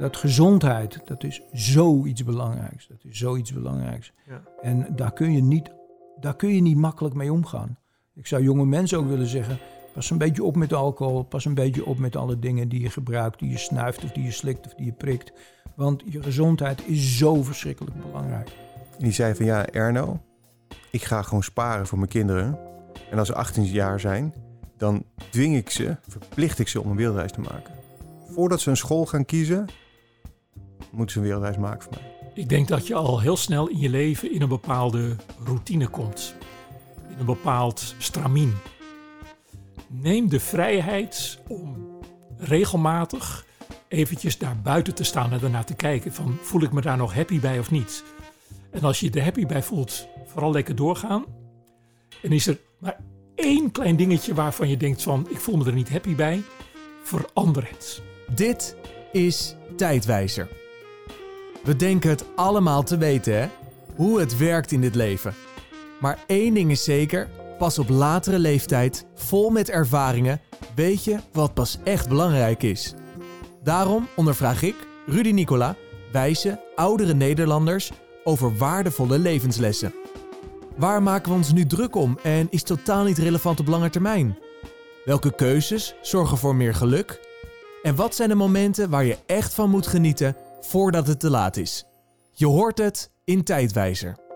dat gezondheid, dat is zoiets belangrijks. Dat is zoiets belangrijks. Ja. En daar kun, je niet, daar kun je niet makkelijk mee omgaan. Ik zou jonge mensen ook willen zeggen, pas een beetje op met alcohol. Pas een beetje op met alle dingen die je gebruikt, die je snuift of die je slikt of die je prikt. Want je gezondheid is zo verschrikkelijk belangrijk. Die zei van ja, Erno, ik ga gewoon sparen voor mijn kinderen. En als ze 18 jaar zijn, dan dwing ik ze, verplicht ik ze om een wereldreis te maken. Voordat ze een school gaan kiezen, moeten ze een wereldreis maken voor mij. Ik denk dat je al heel snel in je leven in een bepaalde routine komt. In een bepaald stramien. Neem de vrijheid om regelmatig eventjes daar buiten te staan en daarna te kijken van voel ik me daar nog happy bij of niet. En als je er happy bij voelt, vooral lekker doorgaan. En is er maar één klein dingetje waarvan je denkt van ik voel me er niet happy bij, verander het. Dit is Tijdwijzer. We denken het allemaal te weten, hè? Hoe het werkt in dit leven. Maar één ding is zeker: pas op latere leeftijd, vol met ervaringen, weet je wat pas echt belangrijk is. Daarom ondervraag ik, Rudy Nicola, wijze, oudere Nederlanders over waardevolle levenslessen. Waar maken we ons nu druk om en is totaal niet relevant op lange termijn? Welke keuzes zorgen voor meer geluk? En wat zijn de momenten waar je echt van moet genieten voordat het te laat is? Je hoort het in Tijdwijzer.